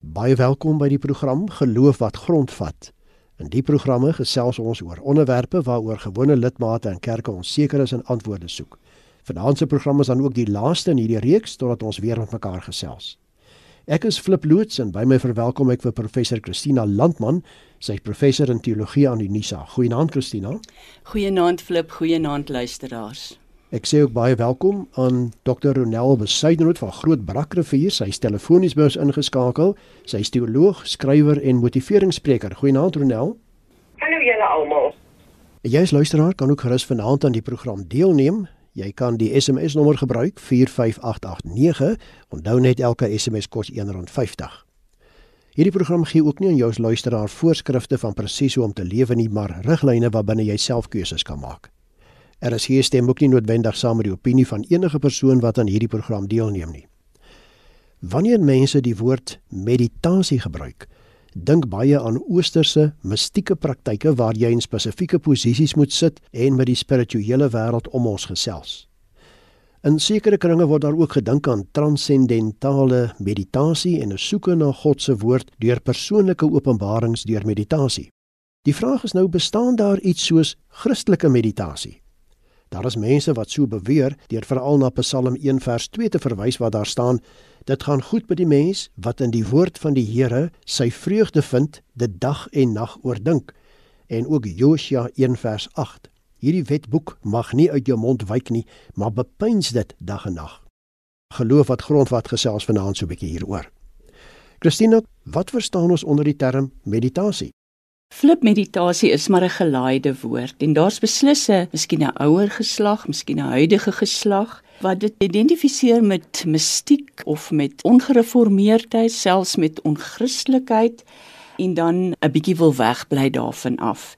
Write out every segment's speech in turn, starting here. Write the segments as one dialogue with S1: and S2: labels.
S1: Baie welkom by die program Geloof wat grondvat. In die programme gesels ons oor onderwerpe waaroor gewone lidmate in kerke onseker is en antwoorde soek. Vanaand se program is dan ook die laaste in hierdie reeks totdat ons weer met mekaar gesels. Ek is Flip Loots en by my verwelkom ek vir professor Christina Landman. Sy is professor in teologie aan Unisa. Goeienaand Christina.
S2: Goeienaand Flip, goeienaand luisteraars.
S1: Ek sê ook baie welkom aan Dr. Ronel Besuidenhout van Groot Brakrivier. Sy is telefonies by ons ingeskakel. Sy is teoloog, skrywer en motiveringsspreker. Goeienaand Ronel.
S3: Hallo julle almal.
S1: Jy as luisteraar kan ook gerus vanaand aan die program deelneem. Jy kan die SMS nommer gebruik 45889. Onthou net elke SMS kos R1.50. Hierdie program gee ook nie aan jou as luisteraar voorskrifte van presies hoe om te lewe nie, maar riglyne waarbinne jy self keuses kan maak. RSG stem ook nie noodwendig saam met die opinie van enige persoon wat aan hierdie program deelneem nie. Wanneer mense die woord meditasie gebruik, dink baie aan oosterse mistieke praktyke waar jy in spesifieke posisies moet sit en met die spirituele wêreld om ons gesels. In sekere kringe word daar ook gedink aan transcendentale meditasie en 'n soeke na God se woord deur persoonlike openbarings deur meditasie. Die vraag is nou bestaan daar iets soos Christelike meditasie? Daar is mense wat so beweer deur veral na Psalm 1 vers 2 te verwys waar daar staan: Dit gaan goed met die mens wat in die woord van die Here sy vreugde vind, dit dag en nag oordink. En ook Josua 1 vers 8. Hierdie wetboek mag nie uit jou mond wyk nie, maar bepeins dit dag en nag. Geloof wat grondvat gesels vanaand so 'n bietjie hieroor. Christina, wat verstaan ons onder die term meditasie?
S2: Flip meditasie is maar 'n gelaaide woord en daar's beslisse, miskien 'n ouer geslag, miskien 'n huidige geslag wat dit identifiseer met mistiek of met ongereformeerdheid, selfs met onchristelikheid en dan 'n bietjie wil wegbly daarvan af.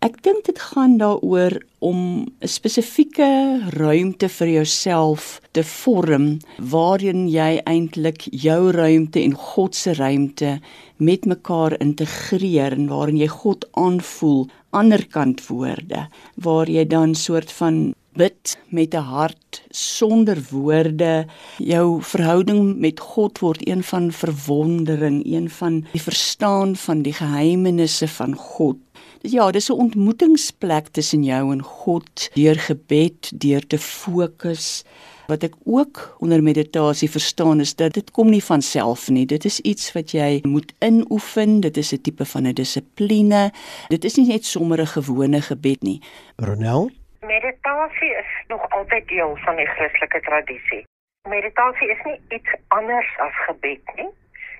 S2: Ek dink dit gaan daaroor om 'n spesifieke ruimte vir jouself te vorm waarin jy eintlik jou ruimte en God se ruimte met mekaar integreer en waarin jy God aanvoel aanderkant woorde waar jy dan soort van bid met 'n hart sonder woorde. Jou verhouding met God word een van verwondering een van die verstaan van die geheimenisse van God ja, dis 'n ontmoetingsplek tussen jou en God deur gebed, deur te fokus. Wat ek ook onder meditasie verstaan is dat dit kom nie van self nie. Dit is iets wat jy moet inoefen. Dit is 'n tipe van 'n dissipline. Dit is nie net sommer 'n gewone gebed nie.
S1: Ronel?
S3: Meditasie is nog altyd deel van die Christelike tradisie. Meditasie is nie iets anders as gebed nie.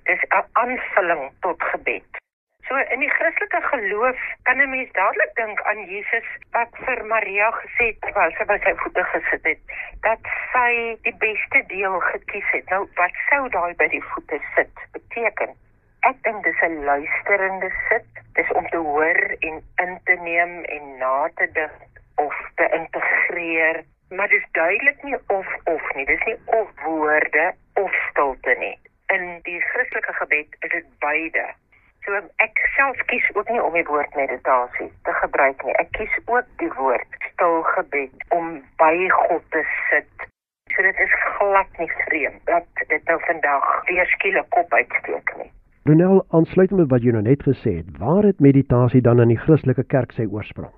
S3: Dis 'n aanvulling tot gebed. So in die Christelike geloof kan 'n mens dadelik dink aan Jesus wat vir Maria gesê het terwyl sy by sy voete gesit het dat sy die beste deel gekies het. Nou wat sou daai by die voete sit beteken? Ek dink dis 'n luisterende sit. Dis om te hoor en in te neem en na te dink of te integreer. Maar dis duidelik nie of of nie. Dis nie of woorde of stilte nie. In die Christelike gebed is dit beide. So ek self kies ook nie om die woord meditasie te gebruik nie. Ek kies ook die woord stil gebed om by God te sit. So dit is glad nie vreemd dat dit nou vandag weer skielik kop uitsteek nie.
S1: Ronel, aansluitend met wat jy nou net gesê het, waar het meditasie dan in die Christelike kerk sy oorsprong?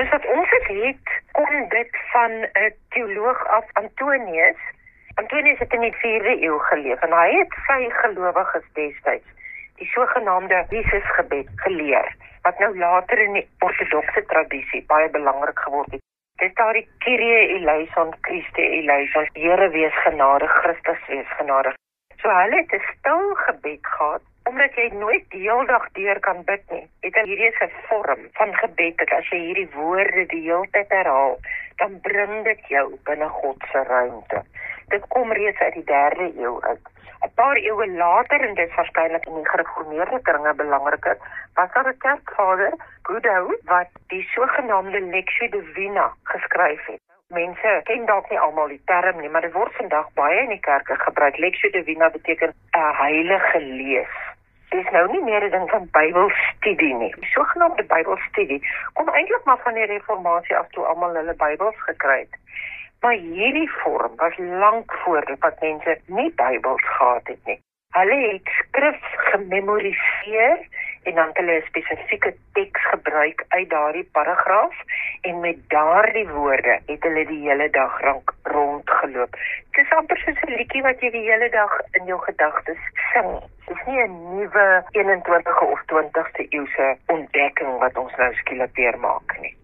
S3: Dis wat ons het kom dit van 'n teoloog af Antonius. Antonius het in die 4de eeu geleef en hy het sy gelowiges destyds die sogenaamde Jesusgebed geleer wat nou later in die ortodokse tradisie baie belangrik geword het. Dit daar die Kyrie eleison, Christe eleison, Here wees genadig, Christus wees genadig. So hulle het 'n stil gebed gehad omdat jy nooit die hele dag deur kan bid nie. Het hierdie 'n vorm van gebed dat as jy hierdie woorde die hele tyd herhaal, dan bring dit jou binne God se ruimte. Dit kom reeds uit die 3de eeu uit. 'n paar eeue later en dit waarskynlik in die gereformeerde kringe belangriker, was daar 'n kerkvader, Godou, wat die sogenaamde Lectio Divina geskryf het. Mense ken dalk nie almal die term nie, maar dit word vandag baie in die kerke gebruik. Lectio Divina beteken 'n heilige lees. Dit is nou nie meer 'n ding van Bybelstudie nie. Die sogenaamde Bybelstudie kom eintlik maar van die reformatie af toe almal hulle Bybels gekry het. Maar hierdie vorm was lank voor wat mense nie Bybels gehad het nie. Hulle het skrif gememoriseer en dan hulle 'n spesifieke teks gebruik uit daardie paragraaf en met daardie woorde het hulle die hele dag rank rondgeloop. Dit is amper soos 'n liedjie wat jy die hele dag in jou gedagtes sing. Dit is nie 'n nuwe 21ste of 20ste eeuse ontdekking wat ons nou skielik weer maak nie.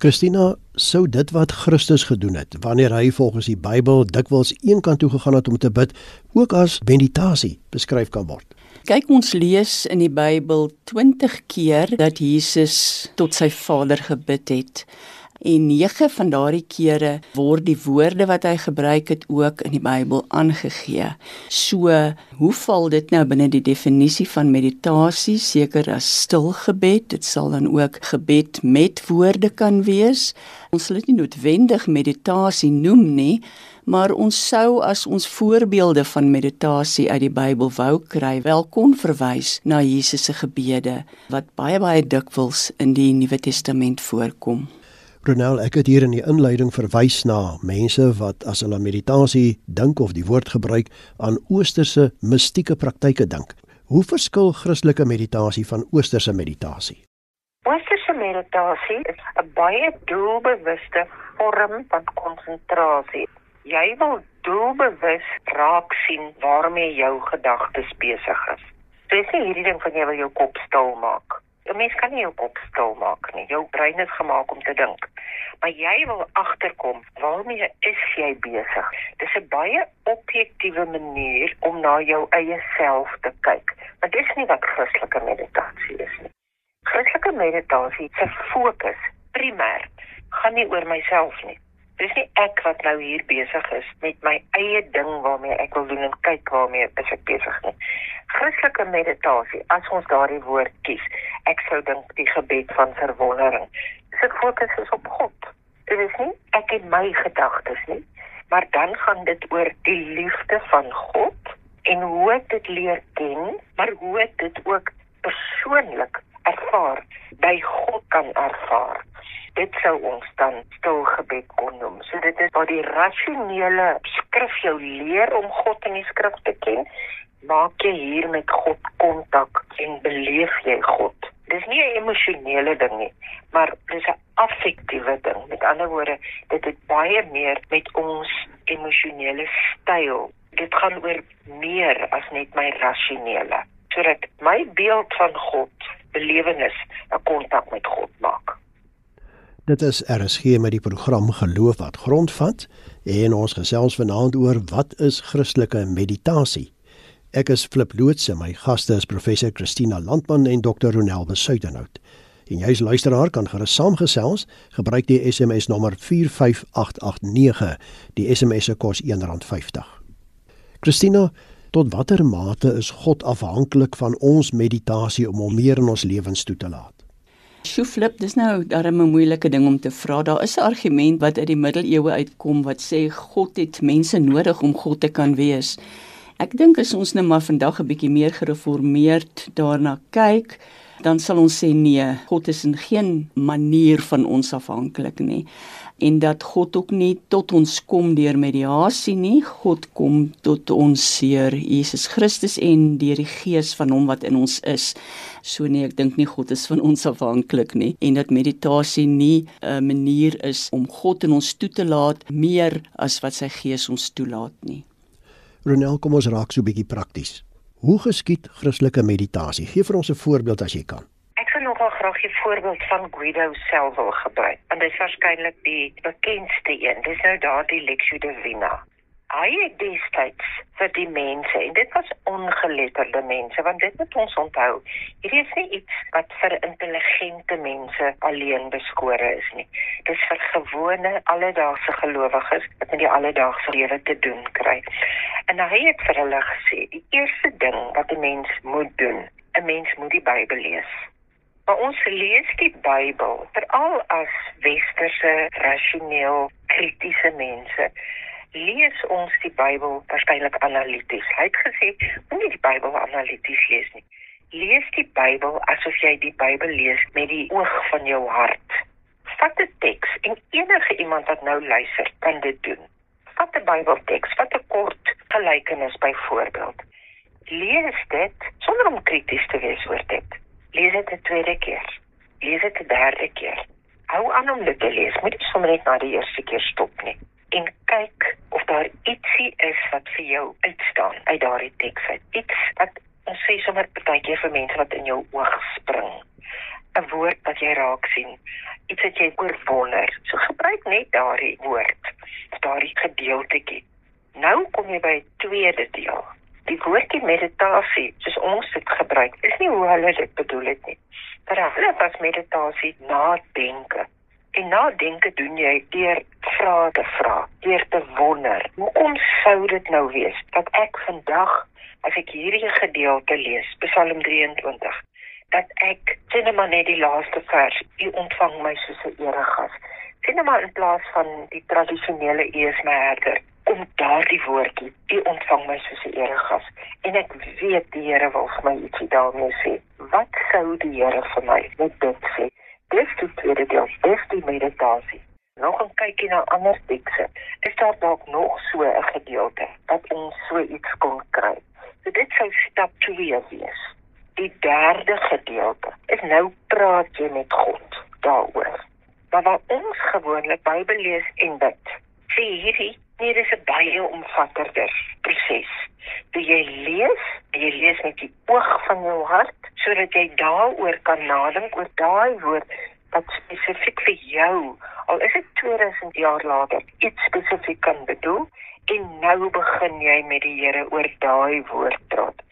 S1: Christina sou dit wat Christus gedoen het wanneer hy volgens die Bybel dikwels eenkant toe gegaan het om te bid, ook as meditasie beskryf kan word.
S2: Kyk ons lees in die Bybel 20 keer dat Jesus tot sy Vader gebid het. En nege van daardie kere word die woorde wat hy gebruik het ook in die Bybel aangegee. So, hoe val dit nou binne die definisie van meditasie? Seker as stil gebed, dit sal dan ook gebed met woorde kan wees. Ons sal dit nie noodwendig meditasie noem nie, maar ons sou as ons voorbeelde van meditasie uit die Bybel wou kry, wel kon verwys na Jesus se gebede wat baie baie dikwels in die Nuwe Testament voorkom.
S1: Ronel, ek het hier in die inleiding verwys na mense wat as hulle meditasie dink of die woord gebruik aan oosterse mistieke praktyke dink. Hoe verskil Christelike meditasie van oosterse meditasie?
S3: Oosterse meditasie is 'n baie doelbewuste vorm van konsentrasie jy wil doelbewus raak sien waarmee jou gedagtes besig is. Dis nie hierdie ding van jy wil jou kop stil maak. 'n Mens kan nie jou kop stil maak nie. Jou brein is gemaak om te dink. Maar jy wil agterkom waarmee is jy besig? Dis 'n baie objektiewe manier om na jou eie self te kyk. Maar dis nie wat Christelike meditasie is nie. Christelike meditasie se fokus primêr gaan nie oor myself nie. Dis nie ek wat nou hier besig is met my eie ding waarmee ek wil doen en kyk waarmee ek besig is. Christelike meditasie, as ons daardie woord kies, ek sou dink die gebed van verwondering. Dit fokus is op God. Dit is nie ek en my gedagtes nie, maar dan gaan dit oor die liefde van God en hoe ek dit leer ken, maar hoe ek dit ook persoonlik ervaar, by God kan ervaar dit sou ons dan stil gebed kon noem. So dit is waar die rasionele skrif jou leer om God in die skrif te ken, maak jy hier met God kontak en beleef jy God. Dis nie 'n emosionele ding nie, maar dis 'n affektiewe ding. Met ander woorde, dit het baie meer met ons emosionele styl. Dit gaan oor meer as net my rasionele. Sodat my beeld van God belewenis 'n kontak met God maak.
S1: Dit is RSG met die program Geloof wat grondvat en ons gesels vanaand oor wat is Christelike meditasie. Ek is Flip Loots en my gaste is professor Christina Landman en Dr. Ronel Besuidenhout. En jy as luisteraar kan gerus saamgesels, gebruik die SMS nommer 45889. Die SMS se kos R1.50. Christina, tot watter mate is God afhanklik van ons meditasie om hom meer in ons lewens toe te laat?
S2: Sjoe flip, dis nou darem 'n moeilike ding om te vra. Daar is 'n argument wat uit die middeleeue uitkom wat sê God het mense nodig om God te kan wees. Ek dink as ons nou maar vandag 'n bietjie meer gereformeerd daarna kyk, dan sal ons sê nee, God is in geen manier van ons afhanklik nie en dat God ook nie tot ons kom deur mediasie nie. God kom tot ons deur Jesus Christus en deur die gees van hom wat in ons is. So nee, ek dink nie God is van ons afhanklik nie en dat meditasie nie 'n manier is om God in ons toe te laat meer as wat sy gees ons toelaat nie.
S1: Ronel, kom ons raak so 'n bietjie prakties. Hoe geskied Christelike meditasie? Gee vir ons 'n voorbeeld as jy kan
S3: graag 'n voorbeeld van Guido self wil gebruik. En dit is waarskynlik die bekendste een. Dis nou daardie Lectio Divina. Hy het destyds vir die mense en dit was ongeletterde mense want dit moet ons onthou. Hierdie is nie iets wat vir intelligente mense alleen beskore is nie. Dit is vir gewone alledaagse gelowiges wat in die alledaagse lewe te doen kry. En hy het vir hulle gesê, die eerste ding wat 'n mens moet doen, 'n mens moet die Bybel lees. Maar ons lees die Bybel veral as westerse rasioneel kritiese mense. Lees ons die Bybel waarskynlik analities. Hy het gesê, moenie die Bybel analities lees nie. Lees die Bybel asof jy die Bybel lees met die oog van jou hart. Vat 'n teks en enige iemand wat nou luister kan dit doen. Vat 'n Bybelteks, vat 'n kort gelykenis byvoorbeeld lees dit sonder om krities te wees oor dit. Lees dit 'n tweede keer. Lees dit 'n derde keer. Hou aan om dit te lees. Moet nie sommer net na die eerste keer stop nie. En kyk of daar ietsie is wat vir jou uitstaan uit daardie teks uit. Iets wat ons sê sommer partykeer vir mense wat in jou oog spring. 'n Woord wat jy raak sien. Iets wat jy oorwonder. So gebruik net daardie woord daardie gedeeltetjie. Nou kom jy by tweede deel die woordjie meditasie soos ons dit gebruik is nie hoe hulle dit bedoel het nie. Vir hulle was meditasie nadenke. En nadenke doen jy deur vrae te vra, deur te wonder. Hoekom sou dit nou wees dat ek vandag as ek hierdie gedeelte lees, Psalm 23, dat ek sien maar net die laaste vers, u ontvang my soos 'n eregas. Sien maar in plaas van die tradisionele ees my herder, kom daardie woordjie, u ontvang my soos 'n eregas en ek weet die Here wil vir my ietsie daarmee sê. Wat sou die Here vir my met dit sê? Dis die tweede deel, dis die meditasie. Nog 'n kykie na ander tekste. Is daar dalk nog so 'n gedeelte wat ons so iets kon kry? So dit sou stap 2 wees. Die derde gedeelte is nou praat jy met God daaroor. Maar wat ons gewoonlik Bybel lees en bid. Sê hierdie Nee, dit is 'n baie omvatterder proses. Toe jy lees, jy lees met die oog van jou hart sodat jy daaroor kan nadink oor daai woord wat spesifiek vir jou, al is dit 2000 jaar later, iets spesifiek kan bedoel en nou begin jy met die Here oor daai woord praat.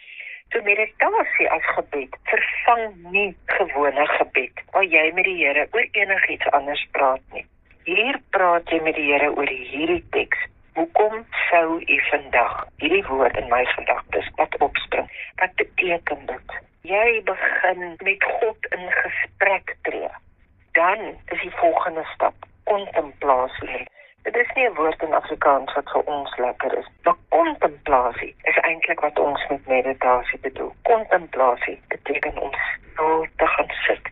S3: So meditasie as gebed vervang nie gewone gebed waar jy met die Here oor enigiets anders praat nie. Hier praat jy met die Here oor hierdie teks Hoekom sou u vandag hierdie woord in my gedagtes wat opspring? Wat beteken dit? Jy begin met God in gesprek tree. Dan is die volgende stap kontemplasie. Dit is nie 'n woord in Afrikaans wat vir ons lekker is. Maar kontemplasie is eintlik wat ons met meditasie bedoel. Kontemplasie beteken om stil te gaan sit.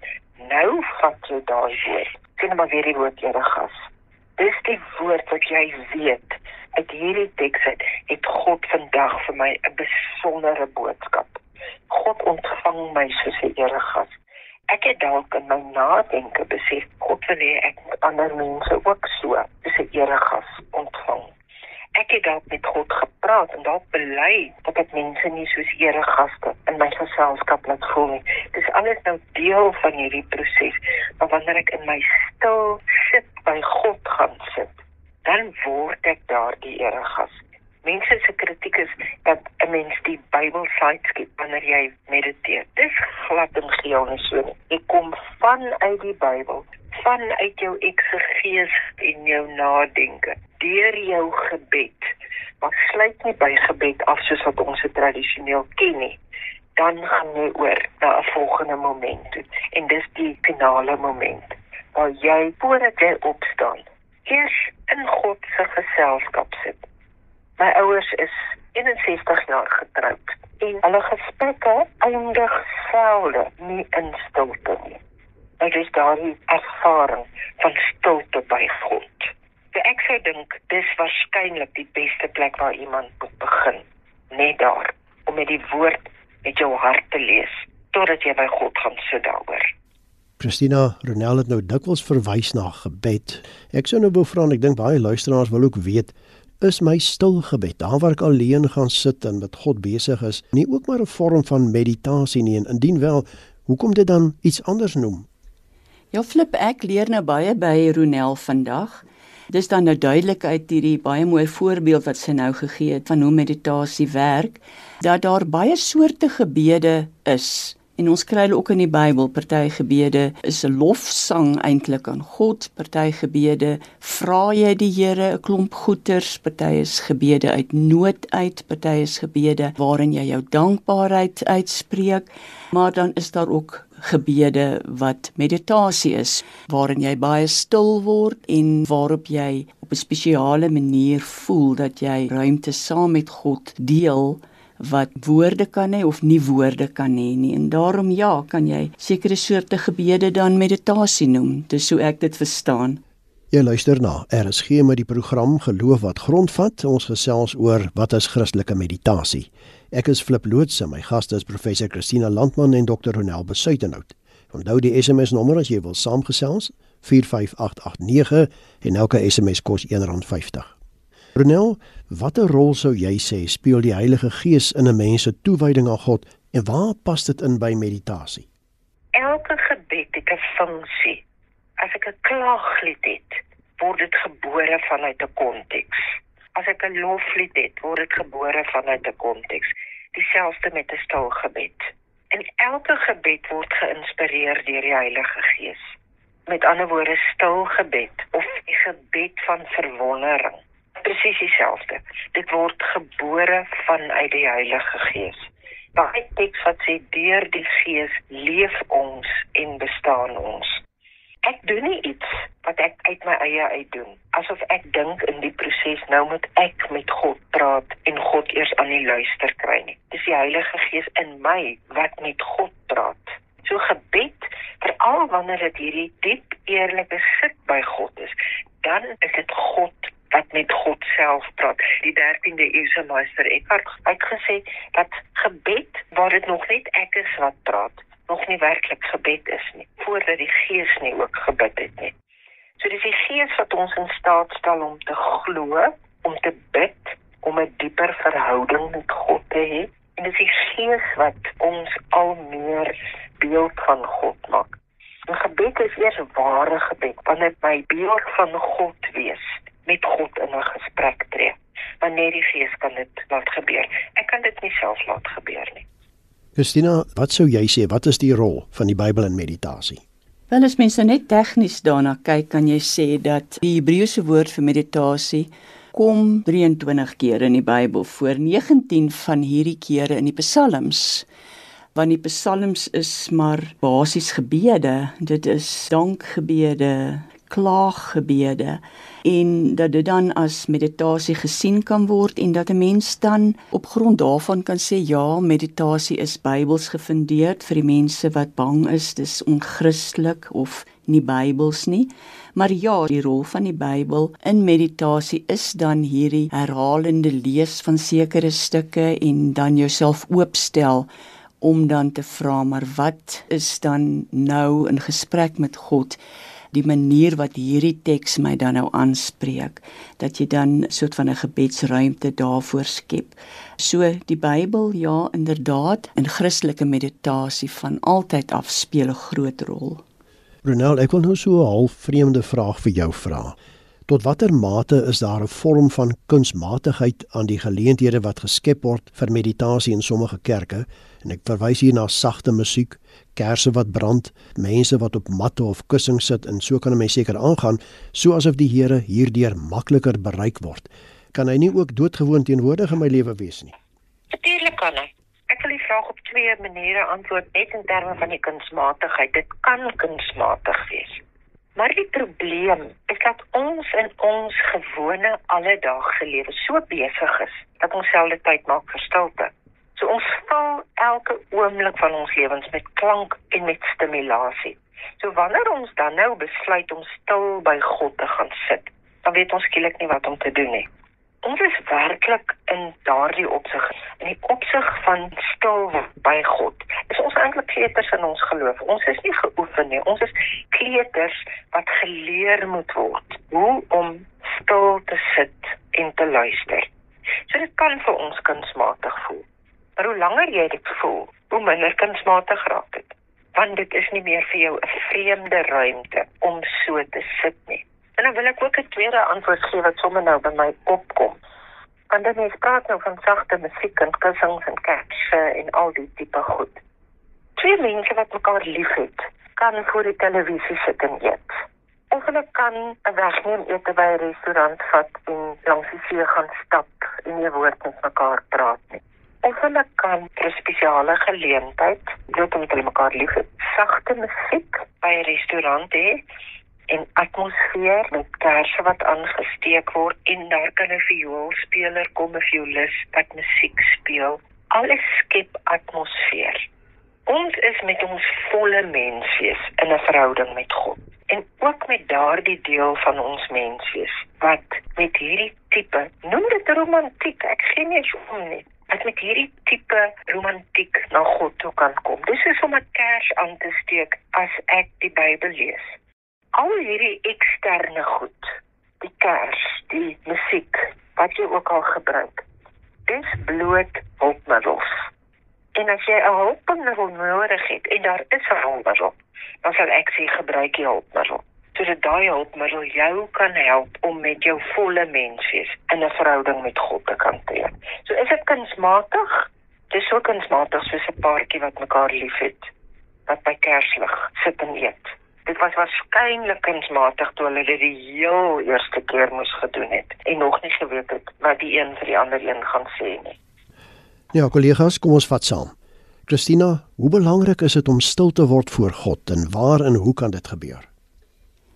S3: Nou vat jy daai woord. Sien maar weer die woord Here gas. Dis die woord wat jy weet uit hierdie teks het, het God vandag vir my 'n besondere boodskap. God ontvang my soos 'n eregas. Ek het dalk in my nadenke besef God wil hê ek moet ander mense ook so soos 'n eregas ontvang. Ek het dalk met God gepraat en dalk bely dat ek mense nie soos eregaste in my geselskap laat voel nie. Dis alles nou deel van hierdie proses, maar wanneer ek in my stil sit by God gaan sit, dan word ek daardie eregas. Mense se kritiek is dat 'n mens die Bybel side skip wanneer jy mediteer. Dis glad en geel nie so. Jy kom vanuit die Bybel, vanuit jou eksegees en jou nadenke, deur jou gebed. Maar sluit nie by gebed af soos wat ons dit tradisioneel ken nie. Dan gaan jy oor na 'n volgende moment toe. En dis die finale moment waar jy voordat jy opstaan eers in God se geselskap sit. My ouers is 61 jaar getroud en hulle gesprekke eindig selde nie in stilte nie. Dit is daardie ervaring van stilte by God. So ek sou dink dis waarskynlik die beste plek waar iemand moet begin, net daar om met die woord met jou hart te lees totdat jy by God gaan sit daaroor.
S1: Christina Ronel het nou dikwels verwys na gebed. Ek sou nou wou vra en ek dink baie luisteraars wil ook weet is my stil gebed, daar waar ek alleen gaan sit en met God besig is, nie ook maar 'n vorm van meditasie nie en indien wel, hoekom dit dan iets anders noem?
S2: Ja, flip ek leer nou baie by Ronel vandag. Dis dan nou duidelik uit hierdie baie mooi voorbeeld wat sy nou gegee het van hoe meditasie werk, dat daar baie soorte gebede is En ons kry ook in die Bybel. Party gebede is 'n lofsang eintlik aan God, party gebede vra jy die Here 'n klomp goeders, party is gebede uit nood uit, party is gebede waarin jy jou dankbaarheid uitspreek, maar dan is daar ook gebede wat meditasie is waarin jy baie stil word en waarop jy op 'n spesiale manier voel dat jy ruimte saam met God deel wat woorde kan hê of nie woorde kan hê nie. En daarom ja, kan jy sekere soorte gebede dan meditasie noem. Dis hoe ek dit verstaan.
S1: Jy luister na. Er is geen met die program Geloof wat grondvat. Ons gesels oor wat is Christelike meditasie. Ek is Flip Lootse, my gaste is professor Christina Landman en Dr. Ronel Besuitenhout. Onthou die SMS nommer as jy wil saamgesels, 45889 en elke SMS kos R1.50. Ronel, watter rol sou jy sê speel die Heilige Gees in 'n mens se toewyding aan God en waar pas dit in by meditasie?
S3: Elke gebed het 'n funksie. As ek 'n klaaglied het, word dit gebore vanuit 'n konteks. As ek 'n loflied het, word dit gebore vanuit 'n konteks. Dieselfde met 'n stil gebed. En elke gebed word geïnspireer deur die Heilige Gees. Met ander woorde, stil gebed of 'n gebed van verwondering. Presies dieselfde. Dit word gebore vanuit die Heilige Gees. Daai teks wat sê deur die Gees leef ons en bestaan ons. Ek doen nie iets wat ek uit my eie uit doen. Asof ek dink in die proses nou moet ek met God praat en God eers aan die luister kry nie. Dis die Heilige Gees in my wat met God praat. So gebed, veral wanneer dit hierdie diep eerlike sit by God is, dan is dit God met God self praat. Die 13de eeuse meester Eckhart het gesê dat gebed waar dit nog net ek is wat praat, nog nie werklik gebed is nie, voordat die Gees nie ook gebid het nie. So dis die Gees wat ons in staat stel om te glo, om te bid, om 'n dieper verhouding met God te hê. En dis die Gees wat ons al meer beeld van God maak. 'n Gebed is eers ware gebed wanneer my beeld van God wees met God in 'n gesprek tree. Wanneer die Gees kan dit laat gebeur. Ek kan dit nie self laat gebeur nie.
S1: Christina, wat sou jy sê wat is die rol van die Bybel in meditasie?
S2: Wel as mense net tegnies daarna kyk, kan jy sê dat die Hebreëse woord vir meditasie kom 23 keer in die Bybel voor 19 van hierdie kere in die Psalms. Want die Psalms is maar basies gebede. Dit is dankgebede, klaaggebede en dat dit dan as meditasie gesien kan word en dat 'n mens dan op grond daarvan kan sê ja, meditasie is Bybels gefundeerd vir die mense wat bang is dis onchristelik of nie Bybels nie. Maar ja, die rol van die Bybel in meditasie is dan hierdie herhalende lees van sekere stukke en dan jouself oopstel om dan te vra maar wat is dan nou in gesprek met God die manier wat hierdie teks my dan nou aanspreek dat jy dan soort van 'n gebedsruimte daarvoor skep. So die Bybel ja inderdaad in Christelike meditasie van altyd af speel 'n groot rol.
S1: Ronel, ek wil nou so 'n half vreemde vraag vir jou vra. Tot watter mate is daar 'n vorm van kunsmatigheid aan die geleenthede wat geskep word vir meditasie in sommige kerke? En ek verwys hier na sagte musiek, kersse wat brand, mense wat op matte of kussings sit en so kan 'n mens seker aangaan, so asof die Here hierdeur makliker bereik word. Kan hy nie ook doodgewoon teenwoordig in my lewe wees nie?
S3: Natuurlik kan hy. Ek wil die vraag op twee maniere antwoord net in terme van die kunsmatigheid. Dit kan kunsmatig wees. Maar die probleem is dat ons in ons gewone alledaagse lewe so besig is dat ons selde tyd maak vir stilte. So ons vul elke oomblik van ons lewens met klank en met stimulasie. So wanneer ons dan nou besluit om stil by God te gaan sit, dan weet ons skielik nie wat om te doen nie ons is werklik in daardie opsig in die opsig van stil by God. Is ons eintlik kleuters in ons geloof? Ons is nie geoefen nie. Ons is kleuters wat geleer moet word hoe om stil te sit en te luister. So dit kan vir ons kunsmatig voel. Maar hoe langer jy dit voel, hoe minder kunsmatig raak dit. Want dit is nie meer vir jou 'n vreemde ruimte om so te sit nie. En dan wil ek ook 'n tweede antwoord gee wat sommer nou by my opkom. Want dan is praat nou van sagte musiek en kussings en kersse en al die tipe goed. Twee mense wat mekaar liefhet, kan voor die televisie sit en eet. Of hulle kan 'n wegneem ete by 'n restaurant vat en langs die see gaan stap en nie woord met mekaar praat nie. Of hulle kan 'n spesiale geleentheid, bloot omdat hulle mekaar liefhet, sagte musiek by 'n restaurant hê en atmosfeer met kersse wat aangesteek word en daar kan 'n vioolspeler kom 'n violis wat musiek speel. Alles skep atmosfeer. Ons is met ons volle menswees in 'n verhouding met God en ook met daardie deel van ons menswees wat met hierdie tipe noem dit romantiek ek gee nie om nie wat met hierdie tipe romantiek na God toe kan kom. Dis is om 'n kers aan te steek as ek die Bybel lees. Al hierdie eksterne goed, die kers, die musiek, wat jy ook al gebruik, dis bloot hulpmiddels. En as jy 'n hulpmiddel nodig het en daar is 'n hulpmiddel, dan sal ek sê gebruik die hulpmiddel sodat daai hulpmiddel jou kan help om met jou volle menswees in 'n verhouding met God te kan tree. So is dit kunsmatig? Dis so kunsmatig soos 'n paartjie wat mekaar liefhet wat by kerslig sit en eet. Dit was waarskynlik kunsmatig toe hulle dit die heel eerste keer moes gedoen het en nog nie geweet het wat die een vir die ander een gaan sê nie.
S1: Ja, kollegas, kom ons vat saam. Christina, hoe belangrik is dit om stil te word voor God en waar en hoe kan dit gebeur?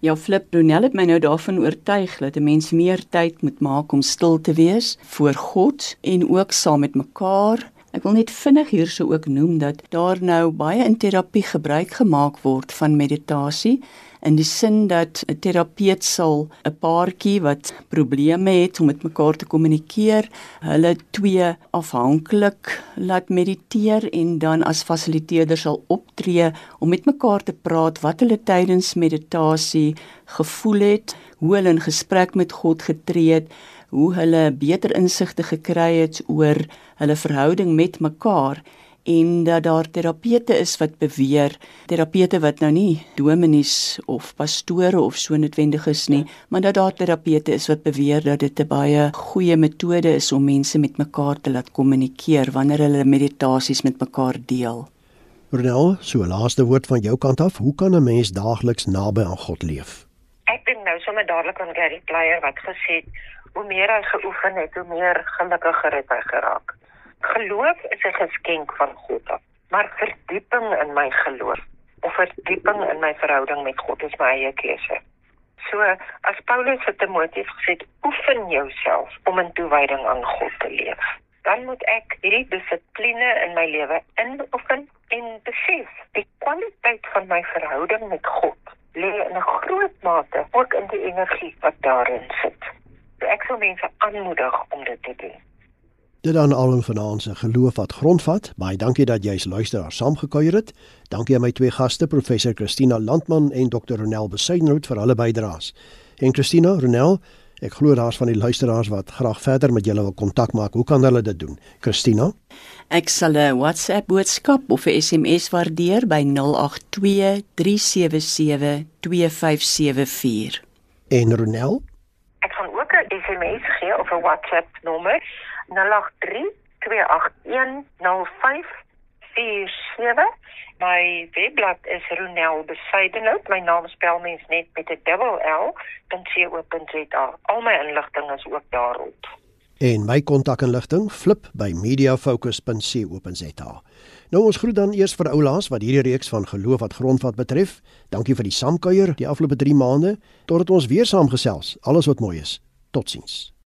S2: Ja, Flip Brunel het my nou daarvan oortuig dat 'n mens meer tyd moet maak om stil te wees voor God en ook saam met mekaar. Ek wil net vinnig hierso ook noem dat daar nou baie in terapie gebruik gemaak word van meditasie in die sin dat 'n terapeut sal 'n paartjie wat probleme het om met mekaar te kommunikeer, hulle twee afhanklik laat mediteer en dan as fasiliteerder sal optree om met mekaar te praat wat hulle tydens meditasie gevoel het, hoe hulle in gesprek met God getree het, hoe hulle beter insigte gekry het oor hulle verhouding met mekaar en dat daar terapeute is wat beweer terapeute wat nou nie dominees of pastore of so noodwendig is nie maar dat daar terapeute is wat beweer dat dit 'n baie goeie metode is om mense met mekaar te laat kommunikeer wanneer hulle meditasies met mekaar deel.
S1: Renel, so laaste woord van jou kant af, hoe kan 'n mens daagliks naby aan God leef?
S3: Ek dink nou sommer dadelik aan Gary Player wat gesê het hoe meer hy geoefen het, hoe meer gelukkiger het hy geraak. Geloof is 'n geskenk van God af, maar verdieping in my geloof of verdieping in my verhouding met God is my eie keuse. So, as Paulus vir Timoteus gesê het, oefen jouself om in toewyding aan God te leef. Dan moet ek hierdie dissipline in my lewe inoefen en besef die kwaliteit van my verhouding met God lê in 'n groot mate ook in die energie wat daarin sit. So ek sou mense aanmoedig om dit te doen.
S1: Dit dan al in vanaand se geloof wat grondvat. Baie dankie dat jy as luisteraar saamgekuier het. Dankie aan my twee gaste, professor Christina Landman en Dr. Ronel Besuidenhout vir hulle bydraes. En Christina, Ronel, ek glo daar's van die luisteraars wat graag verder met julle wil kontak maak. Hoe kan hulle dit doen? Christina?
S2: Ek sal 'n WhatsApp boodskap of 'n SMS waardeer by 082 377 2574.
S1: En Ronel?
S3: Ek gaan ook 'n SMS gee of 'n WhatsApp nommer 0832810547. My webblad is Ronel Besuidenhout. My naam spel mens net met 'n dubbel L. .co.za. Al my inligting is ook daarop.
S1: En my kontakinligting flip by mediafocus.co.za. Nou ons groet dan eers vir oulaas wat hierdie reeks van geloof wat grondvat betref. Dankie vir die saamkuier die afgelope 3 maande. Totdat ons weer saamgesels. Alles wat mooi is. Totsiens.